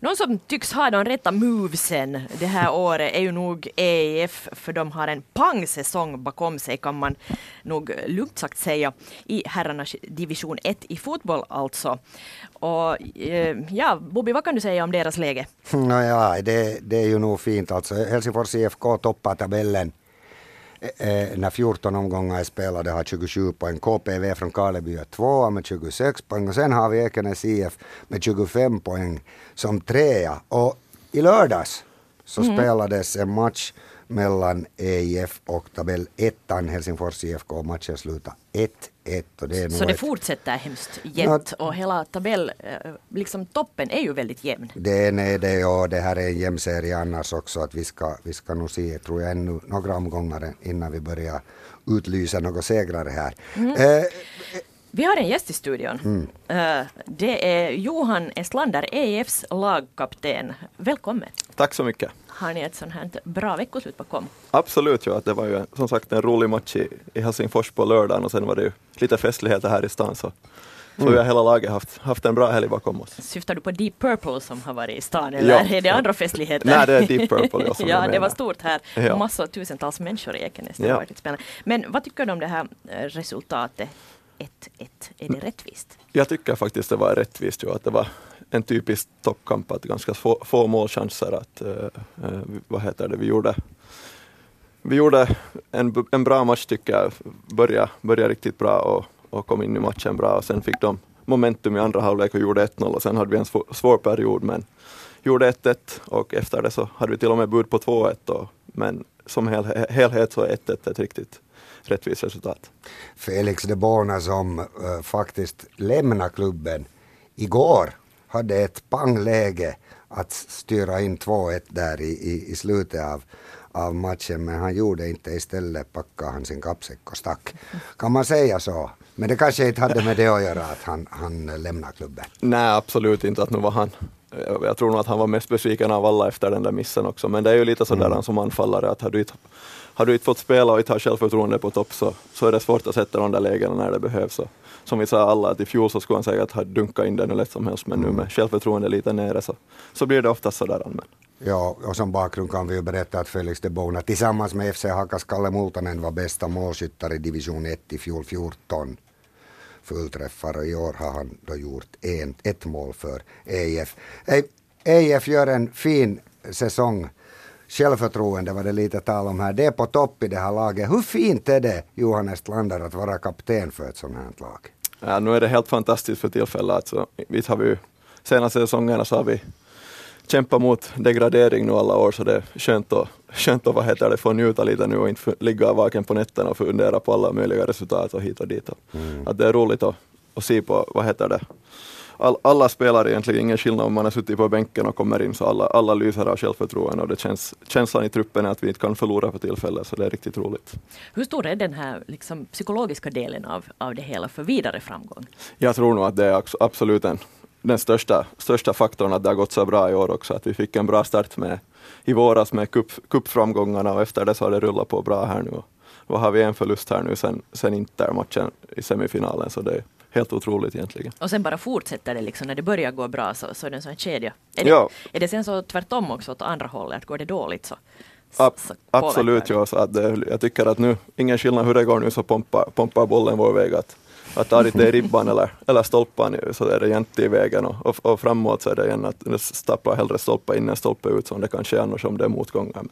Någon som tycks ha de rätta movesen det här året är ju nog EIF, för de har en pangsäsong bakom sig kan man nog lugnt sagt säga, i herrarnas division 1 i fotboll alltså. Och eh, ja, Bobby, vad kan du säga om deras läge? Mm, Nåja, det, det är ju nog fint alltså. Helsingfors IFK toppar tabellen när 14 omgångar är spelade har 27 poäng. KPV från Karleby är tvåa med 26 poäng och sen har vi Ekenäs IF med 25 poäng som trea. Och i lördags så mm. spelades en match mellan EIF och tabellettan Helsingfors IFK. Matchen slutade 1-1. Det så det ett... fortsätter hemskt jämnt och hela tabell, eh, liksom toppen är ju väldigt jämn. Den är det och det här är en jämn serie annars också att vi ska, vi ska nog se, tror jag, ännu några omgångar innan vi börjar utlysa några segrare här. Mm. Eh, vi har en gäst i studion. Mm. Uh, det är Johan Estlander, EIFs lagkapten. Välkommen. Tack så mycket. Har ni ett sånt här bra veckoslut bakom? Absolut, ja. det var ju som sagt en rolig match i, i Helsingfors på lördagen och sen var det ju lite festligheter här i stan så, så mm. vi har hela laget haft, haft en bra helg bakom oss. Syftar du på Deep Purple som har varit i stan eller ja, är det andra festligheter? Nej, det är Deep Purple jag som Ja, det var stort här. Ja. Massor, tusentals människor i Ekenäs. Det ja. Men vad tycker du om det här eh, resultatet? 1-1. Är det rättvist? Jag tycker faktiskt det var rättvist. Jo, att det var en typisk toppkamp, att ganska få, få målchanser. Att, eh, eh vad heter det, vi gjorde, vi gjorde en, en bra match tycker jag, började, började riktigt bra och, och kom in i matchen bra och sen fick de momentum i andra halvlek och gjorde 1-0 och sen hade vi en svår, svår period men gjorde 1-1 och efter det så hade vi till och med bud på 2-1 men som hel, helhet så är 1-1 ett riktigt rättvist resultat. Felix de Bona som uh, faktiskt lämnade klubben igår hade ett pangläge att styra in 2-1 där i, i, i slutet av, av matchen men han gjorde inte istället packade han sin kappsäck och stack. Kan man säga så? Men det kanske inte hade med det att göra att han, han lämnade klubben? Nej absolut inte att nu var han jag tror nog att han var mest besviken av alla efter den där missen också men det är ju lite sådär mm. som anfallare att har du inte har du inte fått spela och inte har självförtroende på topp så, så är det svårt att sätta de där lägena när det behövs. Så, som vi sa alla, att i fjol så skulle han säkert ha dunkat in den hur lätt som helst, men nu med självförtroende lite nere så, så blir det oftast sådär. Men. Ja, och som bakgrund kan vi ju berätta att Felix de Bona tillsammans med FC Hakas Kalle Multanen var bästa målskyttar i division 1 i fjol 14 fullträffar och i år har han då gjort en, ett mål för EIF. EIF gör en fin säsong självförtroende var det lite tal om här. Det är på topp i det här laget. Hur fint är det, Johan Estlander, att vara kapten för ett sånt här lag? Ja, nu är det helt fantastiskt för tillfället. Alltså, visst har vi senaste säsongerna så har vi kämpat mot degradering nu alla år så det är skönt att, skönt att vad heter det, få njuta lite nu och inte ligga vaken på nätterna och fundera på alla möjliga resultat och hit och dit. Mm. Att det är roligt att, att se på, vad heter det, all, alla spelar egentligen ingen skillnad om man har suttit på bänken och kommer in, så alla, alla lyser av självförtroende och det känns, känslan i truppen är att vi inte kan förlora för tillfället, så det är riktigt roligt. Hur stor är den här liksom, psykologiska delen av, av det hela för vidare framgång? Jag tror nog att det är absolut en, den största, största faktorn att det har gått så bra i år också, att vi fick en bra start med i våras med cupframgångarna och efter det så har det rullat på bra här nu. Vad har vi en förlust här nu sen, sen Inter-matchen i semifinalen, så det helt otroligt egentligen. Och sen bara fortsätter det liksom, när det börjar gå bra så, så är det en sån kedja. Är det, ja. är det sen så tvärtom också åt andra hållet, att går det dåligt så Ab absolut, ja, så att det, jag tycker att nu, ingen skillnad hur det går nu så pompar, pompar bollen vår väg. Att, att tar inte i ribban eller, eller stolpan så är det jämnt i vägen och, och, och framåt så är det igen att det stapplar hellre stolpe in än stolpe ut som det kanske är annars om det är motgångar.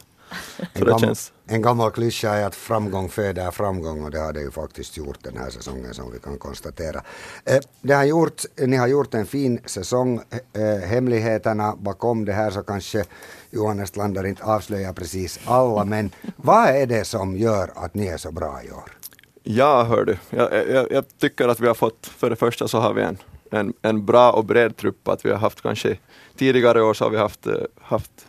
En, gam känns... en gammal klyscha är att framgång föder framgång och det har det ju faktiskt gjort den här säsongen som vi kan konstatera. Eh, det har gjort, ni har gjort en fin säsong. Eh, hemligheterna bakom det här så kanske Johan Estlander inte avslöjar precis alla men vad är det som gör att ni är så bra i år? Ja, hör du. Jag, jag, jag, tycker att vi har fått, för det första så har vi en, en, en bra och bred trupp. Att vi har haft kanske tidigare år så har vi haft, eh, haft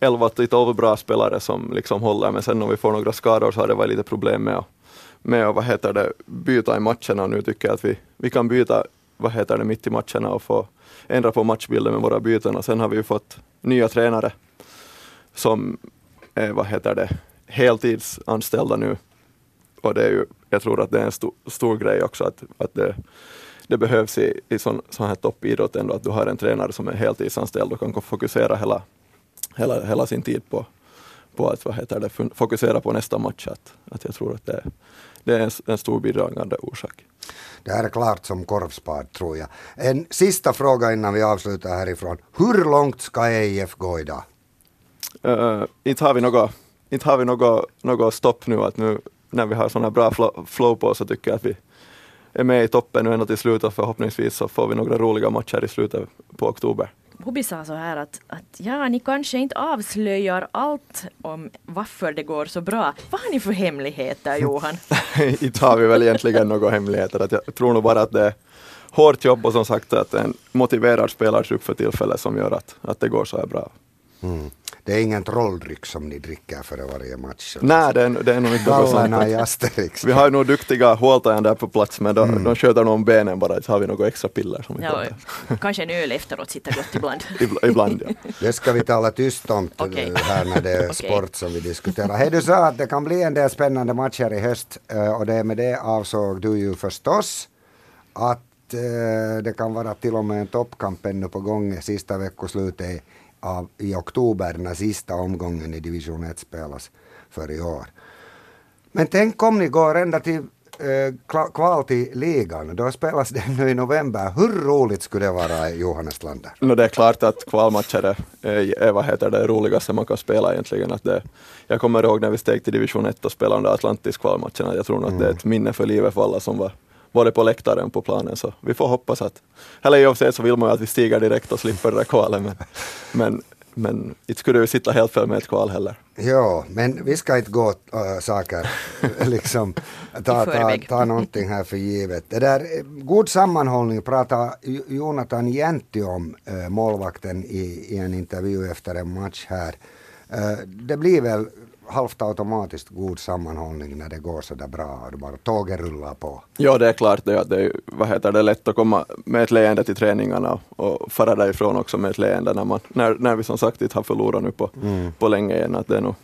11-12 bra spelare som liksom håller, men sen om vi får några skador så har det varit lite problem med att, med att vad heter det, byta i matcherna och nu tycker jag att vi, vi kan byta vad heter det, mitt i matcherna och få ändra på matchbilden med våra byten och sen har vi ju fått nya tränare som är vad heter det, heltidsanställda nu och det är ju, jag tror att det är en stor, stor grej också att, att det, det behövs i, i sån, sån här toppidrott ändå att du har en tränare som är heltidsanställd och kan fokusera hela, hela, hela sin tid på, på att vad heter det, fokusera på nästa match. Att, att jag tror att det, det är en, en stor bidragande orsak. Det här är klart som korvspad tror jag. En sista fråga innan vi avslutar härifrån. Hur långt ska EIF gå idag? Uh, inte har vi något, inte har vi något, något stopp nu. Att nu när vi har sådana bra flow på så tycker jag att vi är med i toppen nu ända till slutet och förhoppningsvis så får vi några roliga matcher i slutet på oktober. Hubi sa så här att, att ja, ni kanske inte avslöjar allt om varför det går så bra. Vad har ni för hemligheter Johan? inte har vi väl egentligen några hemligheter. Att jag tror nog bara att det är hårt jobb och som sagt att en motiverad spelartrupp för tillfället som gör att, att det går så här bra. Mm. Det är ingen trolldryck som ni dricker före varje match? Nej, det är, det är nog inte sånt. i Asterix. Vi har nog duktiga håltajare där på plats, men de, mm. de sköter nog om benen bara, så har vi några extra piller som vi ja, Kanske en öl efteråt sitter gott ibland. ibland, ja. Det ska vi tala tyst om okay. här när det är okay. sport som vi diskuterar. Hej, du sa att det kan bli en del spännande matcher i höst eh, och det med det avsåg du ju förstås att eh, det kan vara till och med en toppkamp ännu på gång sista veckoslutet av, i oktober när sista omgången i division 1 spelas för i år. Men tänk om ni går ända till eh, kval till ligan, då spelas den nu i november. Hur roligt skulle det vara Johannes Lander? No, det är klart att kvalmatcher är, är, vad heter det roligaste man kan spela egentligen. Att det, jag kommer ihåg när vi steg till division 1 och spelade under Atlantis kvalmatcherna. Jag tror nog att det är ett minne för livet för alla som var både på läktaren och på planen. Så vi får hoppas att, eller i och så vill man ju att vi stiger direkt och slipper det där kvalet. Men, men, men inte skulle vi sitta helt fel med ett kval heller. Ja, men vi ska inte gå äh, saker, liksom ta, ta, ta någonting här för givet. Det där, god sammanhållning pratar Jonathan Jäntti om, äh, målvakten i, i en intervju efter en match här. Äh, det blir väl halvt automatiskt god sammanhållning när det går så där bra och bara tåget rullar på. Ja, det är klart det, det är, vad heter det, lätt att komma med ett leende till träningarna och fara därifrån också med ett leende när, man, när, när vi som sagt inte har förlorat nu på, mm. på länge igen. Att det är nog,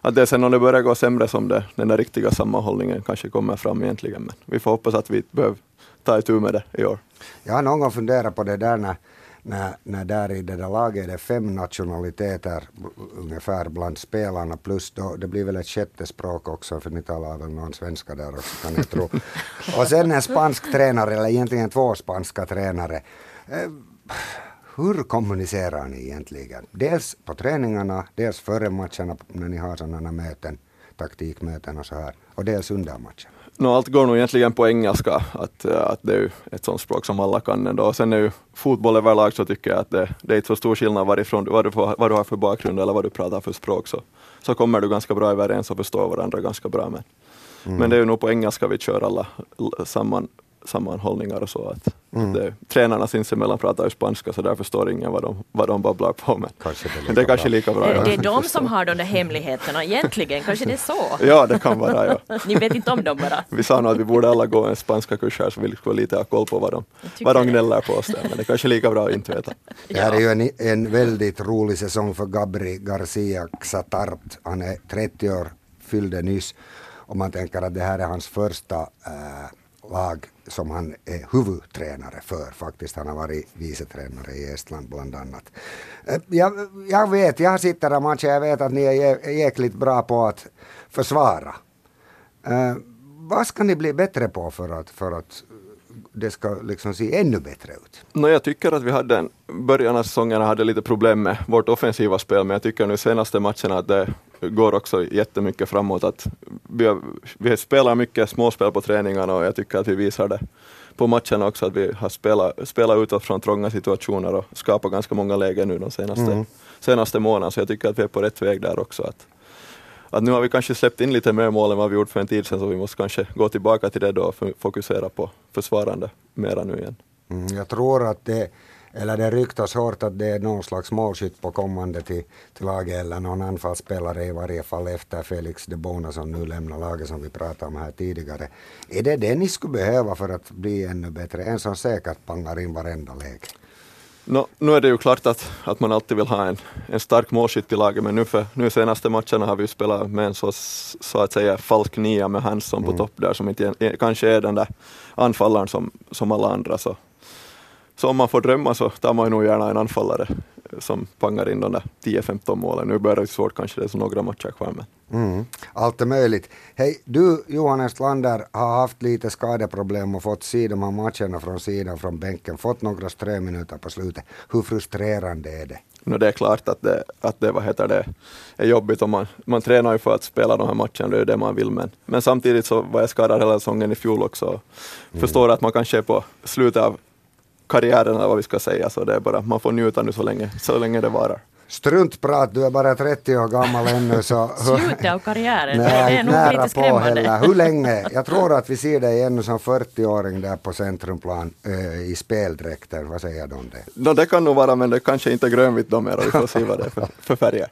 att det är sen om det börjar gå sämre som det, den där riktiga sammanhållningen kanske kommer fram egentligen. Men vi får hoppas att vi behöver ta itu med det i år. Jag har någon gång funderat på det där när när, när där i det där laget är det fem nationaliteter ungefär bland spelarna plus då, det blir väl ett sjätte språk också för ni talar väl någon svenska där också kan jag tro. Och sen en spansk tränare eller egentligen två spanska tränare. Eh, hur kommunicerar ni egentligen? Dels på träningarna, dels före matcherna när ni har sådana möten, taktikmöten och så här och dels under matchen. No, allt går nog egentligen på engelska, att, eh, att det är ju ett sånt språk som alla kan ändå. Och sen är ju fotboll överlag så tycker jag att det, det är inte så stor skillnad varifrån, vad, du, vad du har för bakgrund eller vad du pratar för språk, så, så kommer du ganska bra överens och förstår varandra ganska bra. Men, mm. men det är ju nog på engelska vi kör alla samman, sammanhållningar och så. Att, mm. det, tränarna sinsemellan pratar ju spanska så där förstår ingen vad de, vad de babblar på. Men kanske det, är det är kanske lika bra. Det, det är de som har de där hemligheterna egentligen, kanske det är så? ja, det kan vara. Ja. Ni vet inte om dem bara? Vi sa nog att vi borde alla gå en spanska kurs här så vi skulle lite ha koll på vad de, vad de gnäller på oss där. Men det är kanske lika bra att inte veta. Det här är ju en, en väldigt rolig säsong för Gabri Garcia Xatart. Han är 30 år, fyllde nyss. Och man tänker att det här är hans första äh, lag som han är huvudtränare för faktiskt. Han har varit vicetränare i Estland bland annat. Eh, jag, jag vet, jag sitter där matchen, jag vet att ni är jäkligt bra på att försvara. Uh, vad ska ni bli bättre på för att, för att det ska liksom se ännu bättre ut? No, jag tycker att vi hade en, början av säsongerna hade lite problem med vårt offensiva spel, men jag tycker nu senaste matcherna att det går också jättemycket framåt. Att vi, har, vi spelar mycket småspel på träningarna och jag tycker att vi visar det på matcherna också, att vi har spelat, spelat utåt från trånga situationer och skapat ganska många lägen nu de senaste, mm. senaste månaderna, så jag tycker att vi är på rätt väg där också. Att, att nu har vi kanske släppt in lite mer mål än vad vi gjort för en tid sedan, så vi måste kanske gå tillbaka till det då och fokusera på försvarande mera nu igen. Mm, jag tror att det, eller det ryktas hårt att det är någon slags målskytt på kommande till, till laget eller någon anfallsspelare i varje fall efter Felix de Bona som nu lämnar laget som vi pratade om här tidigare. Är det det ni skulle behöva för att bli ännu bättre? En som säkert pangar in varenda läge? No, nu är det ju klart att, att man alltid vill ha en, en stark målskytt i laget, men nu, för, nu senaste matcherna har vi spelat med en så, så att säga falk nia med Hansson mm. på topp där, som inte kanske är den där anfallaren som, som alla andra. Så, så om man får drömma så tar man ju nog gärna en anfallare som pangar in de där 10-15 målen. Nu börjar det svårt kanske, det är så några matcher kvar. Men... Mm, allt är möjligt. Hej, du Johan Estlander har haft lite skadeproblem och fått se de här matcherna från sidan, från bänken, fått några ströminuter på slutet. Hur frustrerande är det? No, det är klart att det, att det, vad heter det är jobbigt och man, man tränar ju för att spela de här matcherna, det är det man vill. Men, men samtidigt så var jag skadad hela säsongen i fjol också. Mm. Förstår att man kanske är på slutet av karriären eller vad vi ska säga, så det är bara, man får njuta nu så länge, så länge det varar. Struntprat, du är bara 30 år gammal ännu. Så... Slutet av karriären, Nej, det är nog lite skrämmande. Heller. Hur länge? Jag tror att vi ser dig ännu som 40-åring där på Centrumplan äh, i speldräkter. Vad säger du om det? No, det kan nog vara, men det kanske inte är grönvitt då mer. Vi får se vad det är för, för färger.